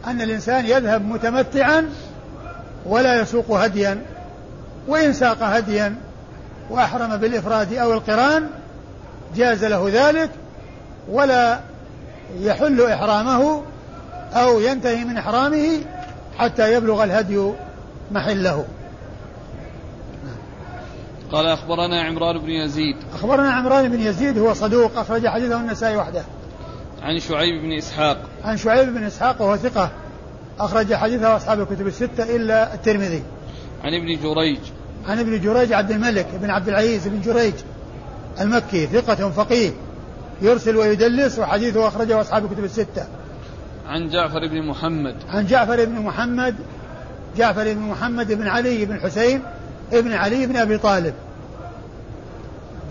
أن الإنسان يذهب متمتعا ولا يسوق هديا وإن ساق هديا وأحرم بالإفراد أو القران جاز له ذلك ولا يحل إحرامه أو ينتهي من إحرامه حتى يبلغ الهدي محله. قال أخبرنا عمران بن يزيد. أخبرنا عمران بن يزيد هو صدوق أخرج حديثه النسائي وحده. عن شعيب بن إسحاق. عن شعيب بن إسحاق وهو ثقة أخرج حديثه أصحاب الكتب الستة إلا الترمذي. عن ابن جريج. عن ابن جريج عبد الملك بن عبد العزيز بن جريج المكي ثقة فقيه. يرسل ويدلس وحديثه أخرجه أصحاب الكتب الستة. عن جعفر بن محمد. عن جعفر بن محمد جعفر بن محمد بن علي بن حسين ابن علي بن أبي طالب.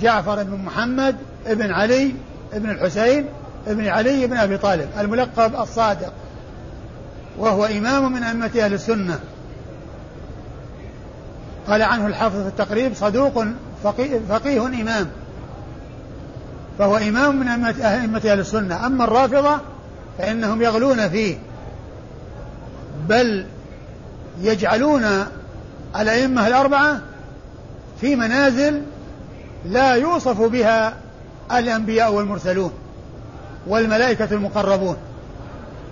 جعفر بن محمد بن علي بن الحسين بن علي بن أبي طالب الملقب الصادق وهو إمام من أئمة أهل السنة. قال عنه الحافظ في التقريب صدوق فقيه, فقيه إمام. فهو إمام من أئمة أهل السنة. أما الرافضة فإنهم يغلون فيه. بل يجعلون الأئمة الأربعة في منازل لا يوصف بها الأنبياء والمرسلون والملائكة المقربون.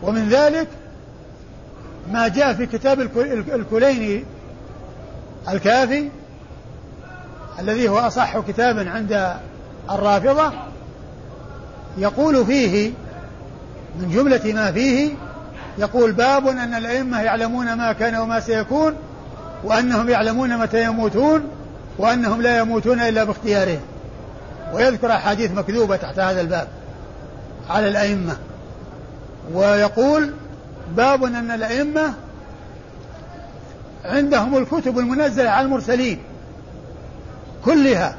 ومن ذلك ما جاء في كتاب الكليني الكافي الذي هو أصح كتاب عند الرافضة يقول فيه من جملة ما فيه يقول باب أن الأئمة يعلمون ما كان وما سيكون وأنهم يعلمون متى يموتون وأنهم لا يموتون إلا باختيارهم ويذكر أحاديث مكذوبة تحت هذا الباب على الأئمة. ويقول باب أن الأئمة عندهم الكتب المنزلة على المرسلين كلها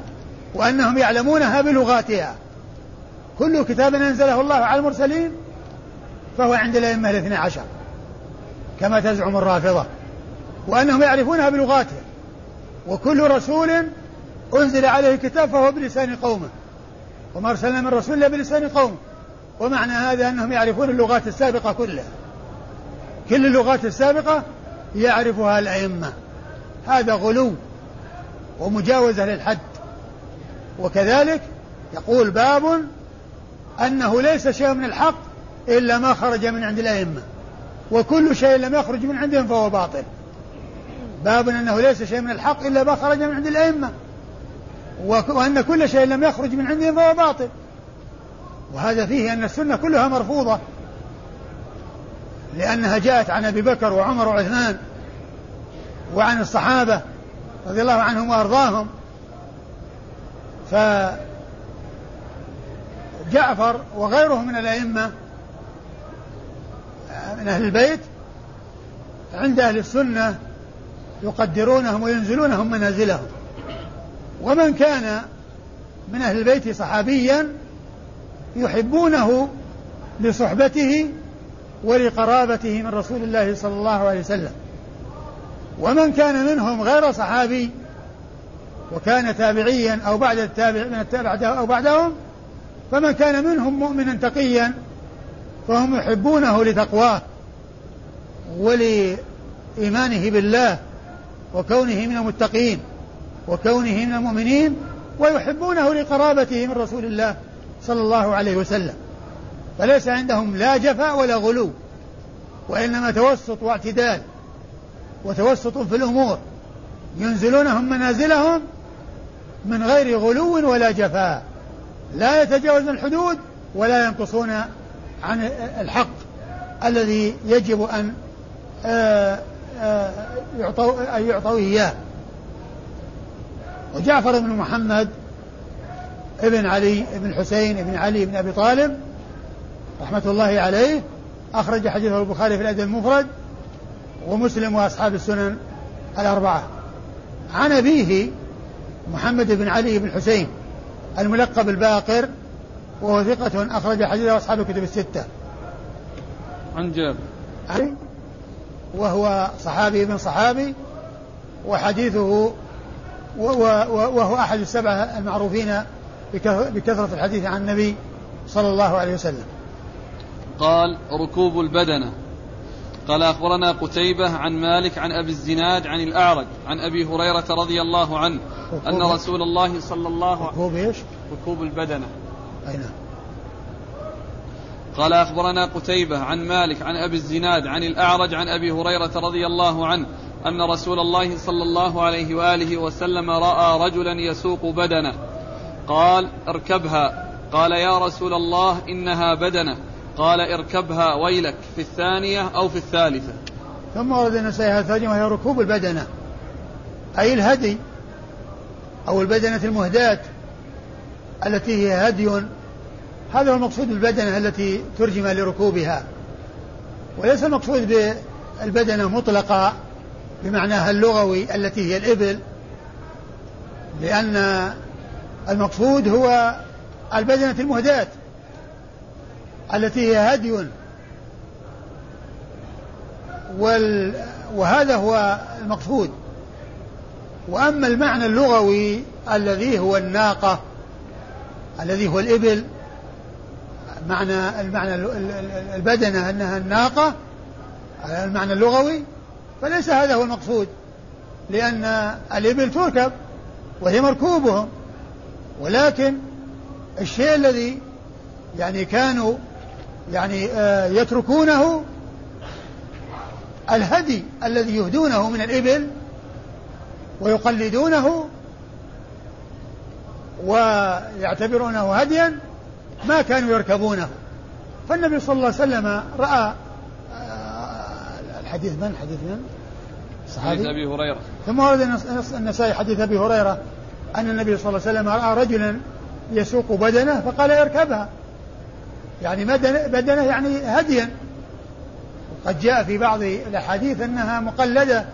وأنهم يعلمونها بلغاتها. كل كتاب أنزله الله على المرسلين فهو عند الأئمة الاثنى عشر كما تزعم الرافضة وأنهم يعرفونها بلغاتهم وكل رسول أنزل عليه كتاب فهو بلسان قومه وما أرسلنا من رسول إلا بلسان قومه ومعنى هذا أنهم يعرفون اللغات السابقة كلها. كل اللغات السابقة يعرفها الأئمة. هذا غلو ومجاوزة للحد. وكذلك يقول باب أنه ليس شيء من الحق إلا ما خرج من عند الأئمة. وكل شيء لم يخرج من عندهم فهو باطل. باب أنه ليس شيء من الحق إلا ما خرج من عند الأئمة. وأن كل شيء لم يخرج من عندهم فهو باطل. وهذا فيه أن السنة كلها مرفوضة. لأنها جاءت عن أبي بكر وعمر وعثمان وعن الصحابة رضي الله عنهم وأرضاهم. فجعفر وغيره من الأئمة من أهل البيت عند أهل السنة يقدرونهم وينزلونهم منازلهم. ومن كان من أهل البيت صحابيا يحبونه لصحبته ولقرابته من رسول الله صلى الله عليه وسلم. ومن كان منهم غير صحابي وكان تابعيا أو بعد التابع من التابع أو بعدهم فمن كان منهم مؤمنا تقيا فهم يحبونه لتقواه ولإيمانه بالله وكونه من المتقين وكونه من المؤمنين ويحبونه لقرابته من رسول الله صلى الله عليه وسلم. فليس عندهم لا جفاء ولا غلو وإنما توسط واعتدال وتوسط في الأمور. ينزلونهم منازلهم من غير غلو ولا جفاء. لا يتجاوزون الحدود ولا ينقصون عن الحق الذي يجب أن آه، آه، يعطوا أن يعطوا إياه. وجعفر بن محمد ابن علي بن حسين بن علي بن أبي طالب رحمة الله عليه أخرج حديثه البخاري في الأدب المفرد ومسلم وأصحاب السنن الأربعة. عن أبيه محمد بن علي بن حسين الملقب الباقر وهو ثقة أخرج حديثه أصحاب الكتب الستة. عن جابر. وهو صحابي ابن صحابي وحديثه وهو أحد السبعة المعروفين بكثرة الحديث عن النبي صلى الله عليه وسلم. قال ركوب البدنة. قال أخبرنا قتيبة عن مالك عن أبي الزناد عن الأعرج عن أبي هريرة رضي الله عنه أن رسول الله صلى الله عليه وسلم ركوب إيش؟ ركوب البدنة. أي نعم قال أخبرنا قتيبة عن مالك عن أبي الزناد عن الأعرج عن أبي هريرة رضي الله عنه أن رسول الله صلى الله عليه وآله وسلم رأى رجلا يسوق بدنة. قال اركبها. قال يا رسول الله إنها بدنة. قال اركبها ويلك في الثانية أو في الثالثة. ثم ورد النسائي الثانية وهي ركوب البدنة. أي الهدي أو البدنة المهداة التي هي هدي. هذا هو المقصود بالبدنة التي ترجم لركوبها. وليس المقصود بالبدنة مطلقة بمعناها اللغوي التي هي الإبل لأن المقصود هو البدنة المهداة. التي هي هدي. وال وهذا هو المقصود. وأما المعنى اللغوي الذي هو الناقة الذي هو الإبل معنى المعنى البدنة أنها الناقة المعنى اللغوي فليس هذا هو المقصود. لأن الإبل تركب وهي مركوبهم ولكن الشيء الذي يعني كانوا يعني آه، يتركونه الهدي الذي يهدونه من الإبل ويقلدونه ويعتبرونه هديا ما كانوا يركبونه. فالنبي صلى الله عليه وسلم رأى آه، الحديث من؟ حديث من؟ حديث أبي هريرة. ثم ورد النسائي حديث أبي هريرة أن النبي صلى الله عليه وسلم رأى رجلا يسوق بدنه فقال اركبها. يعني بدنه يعني هديا. قد جاء في بعض الأحاديث أنها مقلدة.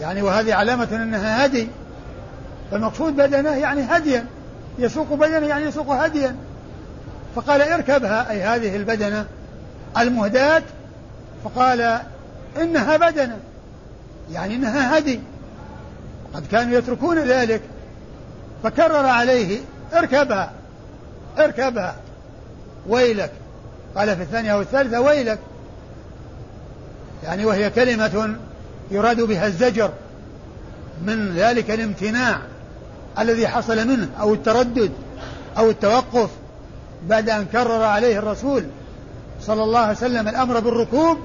يعني وهذه علامة أنها هدي. فالمقصود بدنه يعني هديا. يسوق بدنه يعني يسوق هديا. فقال اركبها أي هذه البدنة المهداة. فقال إنها بدنة يعني إنها هدي. قد كانوا يتركون ذلك. فكرر عليه اركبها اركبها. ويلك. قال في الثانية والثالثة ويلك. يعني وهي كلمة يراد بها الزجر من ذلك الامتناع الذي حصل منه أو التردد أو التوقف بعد أن كرر عليه الرسول صلى الله عليه وسلم الأمر بالركوب.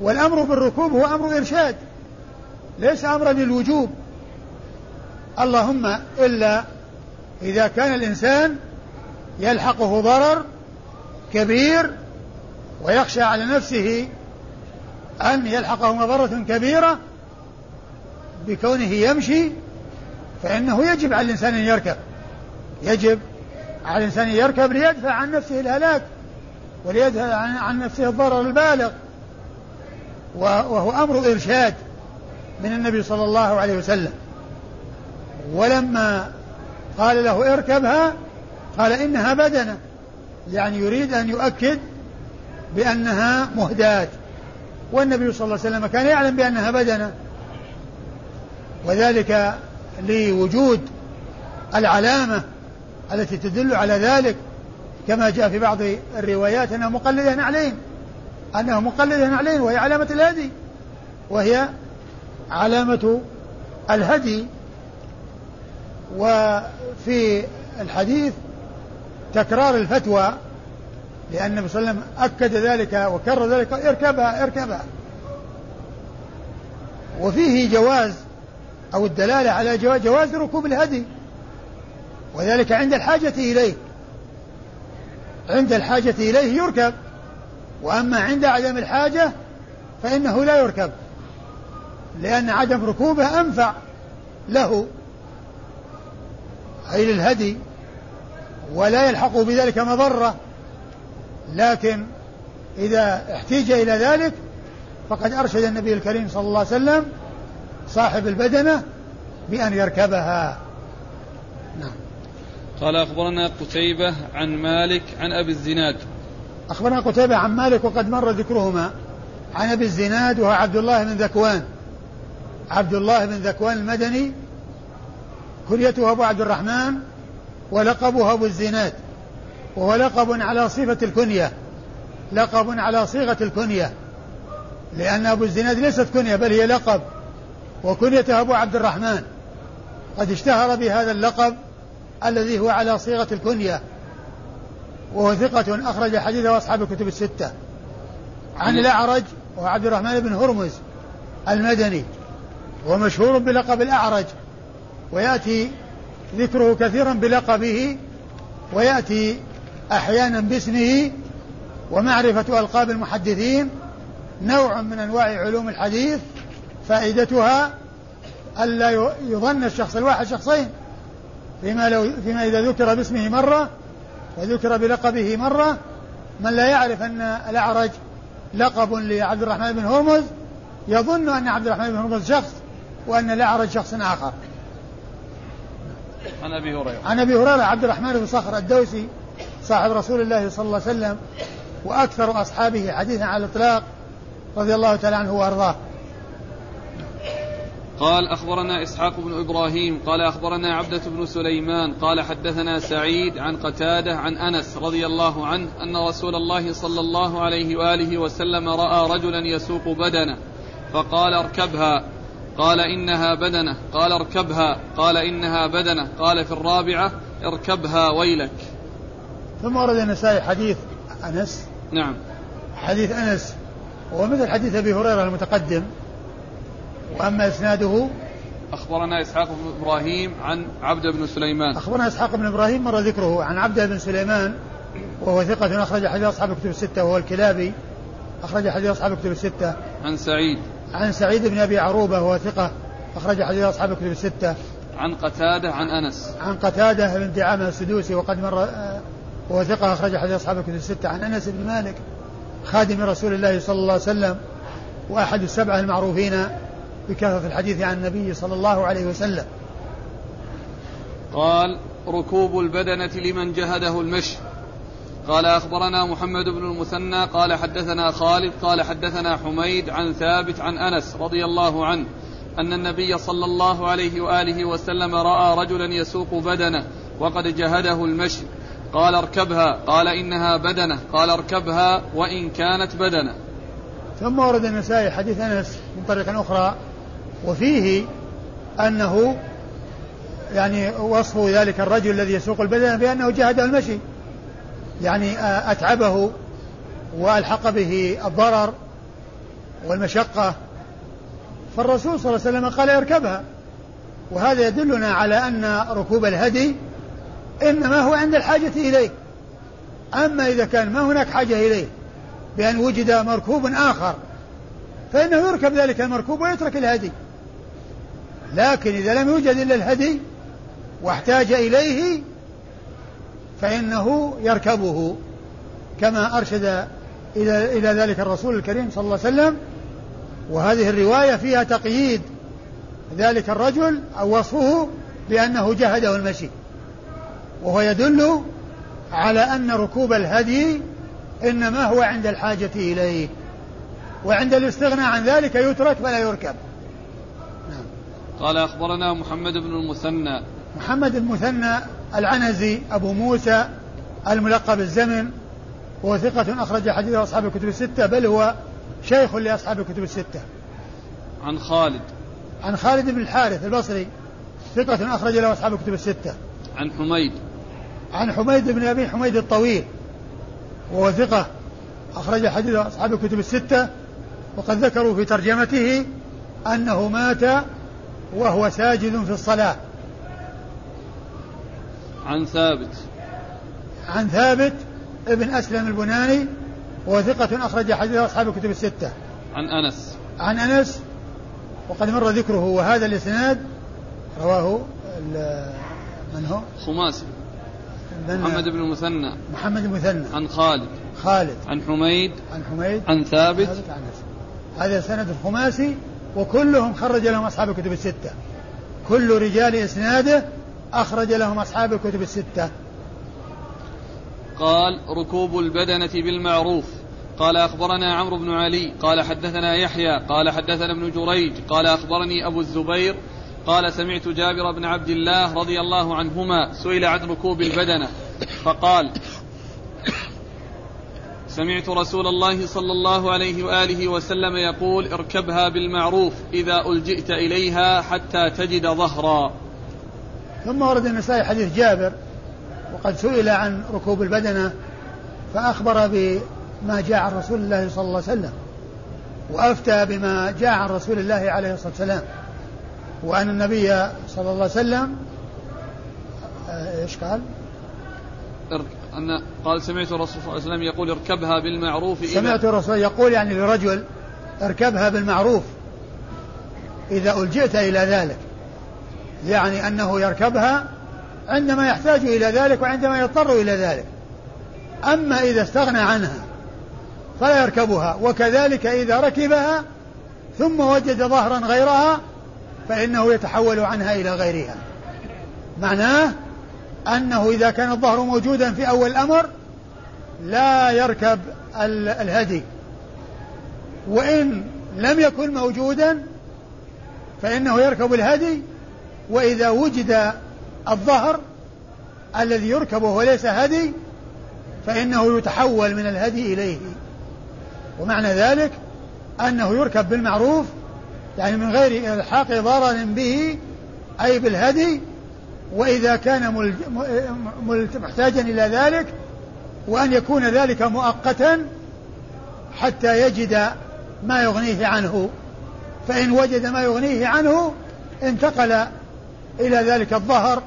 والأمر بالركوب هو أمر إرشاد ليس أمرا للوجوب. اللهم إلا إذا كان الإنسان يلحقه ضرر كبير ويخشى على نفسه أن يلحقه مضرة كبيرة بكونه يمشي فإنه يجب على الإنسان أن يركب. يجب على الإنسان أن يركب ليدفع عن نفسه الهلاك وليدفع عن نفسه الضرر البالغ. وهو أمر إرشاد من النبي صلى الله عليه وسلم. ولما قال له اركبها قال إنها بدنة. يعني يريد أن يؤكد بأنها مهداة. والنبي صلى الله عليه وسلم كان يعلم بأنها بدنة. وذلك لوجود العلامة التي تدل على ذلك. كما جاء في بعض الروايات أنه مقلدة نعلين أنه مقلدة نعلين وهي علامة الهدي. وهي علامة الهدي. وفي الحديث تكرار الفتوى لأن النبي صلى الله عليه وسلم أكد ذلك وكرر ذلك اركبها اركبها. وفيه جواز أو الدلالة على جواز ركوب الهدي. وذلك عند الحاجة إليه. عند الحاجة إليه يركب. وأما عند عدم الحاجة فإنه لا يركب. لأن عدم ركوبه أنفع له. أي للهدي. ولا يلحق بذلك مضرة. لكن إذا احتيج إلى ذلك فقد أرشد النبي الكريم صلى الله عليه وسلم صاحب البدنة بأن يركبها. نعم. قال أخبرنا قتيبة عن مالك عن أبي الزناد. أخبرنا قتيبة عن مالك وقد مر ذكرهما. عن أبي الزناد وهو عبد الله بن ذكوان. عبد الله بن ذكوان المدني كليته أبو عبد الرحمن ولقبه أبو الزناد وهو لقب على صفة الكنية لقب على صيغة الكنية لأن أبو الزناد ليست كنية بل هي لقب وكنيته أبو عبد الرحمن. قد اشتهر بهذا اللقب الذي هو على صيغة الكنية وهو ثقة أخرج حديثه أصحاب الكتب الستة. عن الأعرج وعبد الرحمن بن هرمز المدني ومشهور بلقب الأعرج ويأتي ذكره كثيرا بلقبه ويأتي أحيانا باسمه ومعرفة ألقاب المحدثين نوع من أنواع علوم الحديث فائدتها ألا يظن الشخص الواحد شخصين فيما, لو فيما إذا ذكر باسمه مرة وذكر بلقبه مرة من لا يعرف أن الأعرج لقب لعبد الرحمن بن هرمز يظن أن عبد الرحمن بن هرمز شخص وأن الأعرج شخص آخر. عن أبي هريرة. عن أبي هريرة عبد الرحمن بن صخر الدوسي صاحب رسول الله صلى الله عليه وسلم وأكثر أصحابه حديثا على الإطلاق رضي الله تعالى عنه وأرضاه. قال أخبرنا إسحاق بن إبراهيم قال أخبرنا عبدة بن سليمان قال حدثنا سعيد عن قتادة عن أنس رضي الله عنه أن رسول الله صلى الله عليه وآله وسلم رأى رجلا يسوق بدنه فقال اركبها. قال إنها بدنة قال اركبها قال إنها بدنة قال في الرابعة اركبها ويلك. ثم ورد النسائي حديث أنس. نعم. حديث أنس ومثل حديث أبي هريرة المتقدم وأما إسناده أخبرنا إسحاق بن إبراهيم عن عبد بن سليمان. أخبرنا إسحاق بن إبراهيم مر ذكره عن عبد بن سليمان وهو ثقة أخرج حديث أصحاب الكتب الستة وهو الكلابي أخرج حديث أصحاب الكتب الستة. عن سعيد. عن سعيد بن أبي عروبة وهو ثقة أخرج حديث أصحاب الكتب الستة. عن قتادة عن أنس. عن قتادة بن دعامة السدوسي وقد مر وهو ثقة أخرج حديث أصحاب الكتب الستة. عن أنس بن مالك خادم رسول الله صلى الله عليه وسلم وأحد السبعة المعروفين بكثرة الحديث عن النبي صلى الله عليه وسلم. قال ركوب البدنة لمن جهده المشي. قال أخبرنا محمد بن المثنى قال حدثنا خالد قال حدثنا حميد عن ثابت عن أنس رضي الله عنه أن النبي صلى الله عليه وآله وسلم رأى رجلا يسوق بدنه وقد جهده المشي. قال اركبها. قال إنها بدنة. قال اركبها وإن كانت بدنة. ثم ورد النسائي حديث أنس من طريق أخرى وفيه أنه يعني وصف ذلك الرجل الذي يسوق البدنة بأنه جهده المشي. يعني أتعبه وألحق به الضرر والمشقة. فالرسول صلى الله عليه وسلم قال اركبها. وهذا يدلنا على أن ركوب الهدي إنما هو عند الحاجة إليه. أما إذا كان ما هناك حاجة إليه بأن وجد مركوب آخر فإنه يركب ذلك المركوب ويترك الهدي. لكن إذا لم يوجد إلا الهدي واحتاج إليه فإنه يركبه كما أرشد إلى إلى ذلك الرسول الكريم صلى الله عليه وسلم. وهذه الرواية فيها تقييد ذلك الرجل أو وصفه بأنه جهده المشي. وهو يدل على أن ركوب الهدي إنما هو عند الحاجة إليه. وعند الاستغناء عن ذلك يترك فلا يركب. نعم. قال أخبرنا محمد بن المثنى. محمد المثنى العنزي أبو موسى الملقب الزمن وهو ثقة أخرج حديث أصحاب الكتب الستة بل هو شيخ لأصحاب الكتب الستة. عن خالد. عن خالد بن الحارث البصري ثقة أخرج له أصحاب الكتب الستة. عن حميد. عن حميد بن أبي حميد الطويل وهو ثقة أخرج حديث أصحاب الكتب الستة وقد ذكروا في ترجمته أنه مات وهو ساجد في الصلاة. عن ثابت. عن ثابت ابن أسلم البناني وثقة أخرج حديثه أصحاب الكتب الستة. عن أنس. عن أنس وقد مر ذكره وهذا الإسناد رواه من هو؟ خماسي. محمد بن المثنى. محمد المثنى. عن خالد. خالد. عن حميد. عن حميد. عن ثابت, عن هذا سند الخماسي وكلهم خرج لهم أصحاب الكتب الستة. كل رجال إسناده أخرج لهم أصحاب الكتب الستة. قال ركوب البدنة بالمعروف. قال أخبرنا عمرو بن علي. قال حدثنا يحيى. قال حدثنا ابن جريج. قال أخبرني أبو الزبير. قال سمعت جابر بن عبد الله رضي الله عنهما سئل عن ركوب البدنة. فقال سمعت رسول الله صلى الله عليه وآله وسلم يقول اركبها بالمعروف إذا ألجئت إليها حتى تجد ظهرا. ثم ورد النسائي حديث جابر وقد سئل عن ركوب البدنة فأخبر بما جاء عن رسول الله صلى الله عليه وسلم وأفتى بما جاء عن رسول الله عليه الصلاة والسلام وأن النبي صلى الله عليه وسلم آه، إيش قال؟ أن قال سمعت الرسول صلى الله عليه وسلم يقول اركبها بالمعروف إذا سمعت الرسول يقول يعني لرجل اركبها بالمعروف إذا ألجئت إلى ذلك يعني أنه يركبها عندما يحتاج إلى ذلك وعندما يضطر إلى ذلك. أما إذا استغنى عنها فلا يركبها وكذلك إذا ركبها ثم وجد ظهرا غيرها فإنه يتحول عنها إلى غيرها. معناه أنه إذا كان الظهر موجودا في أول الأمر لا يركب الهدي. وإن لم يكن موجودا فإنه يركب الهدي وإذا وجد الظهر الذي يركب وليس هدي فإنه يتحول من الهدي إليه. ومعنى ذلك أنه يركب بالمعروف يعني من غير إلحاق ضرر به أي بالهدي. وإذا كان محتاجا إلى ذلك وأن يكون ذلك مؤقتا حتى يجد ما يغنيه عنه. فإن وجد ما يغنيه عنه انتقل إلى ذلك الظهر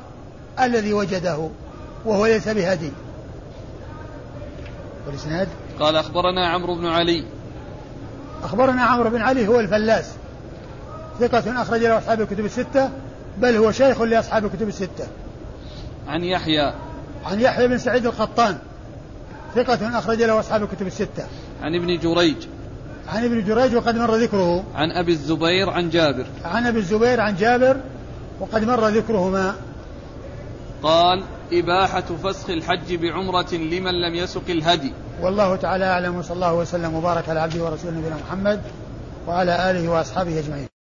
الذي وجده وهو ليس بهدي. والإسناد؟ قال أخبرنا عمرو بن علي. أخبرنا عمرو بن علي هو الفلاس. ثقة أخرج له أصحاب الكتب الستة بل هو شيخ لأصحاب الكتب الستة. عن يحيى. عن يحيى بن سعيد القطان. ثقة أخرج له أصحاب الكتب الستة. عن ابن جريج. عن ابن جريج وقد مر ذكره. عن أبي الزبير عن جابر. عن أبي الزبير عن جابر. وقد مر ذكرهما. قال إباحة فسخ الحج بعمرة لمن لم يسق الهدي. والله تعالى أعلم وصلى الله وسلم وبارك على عبده ورسوله نبينا محمد وعلى آله وأصحابه أجمعين.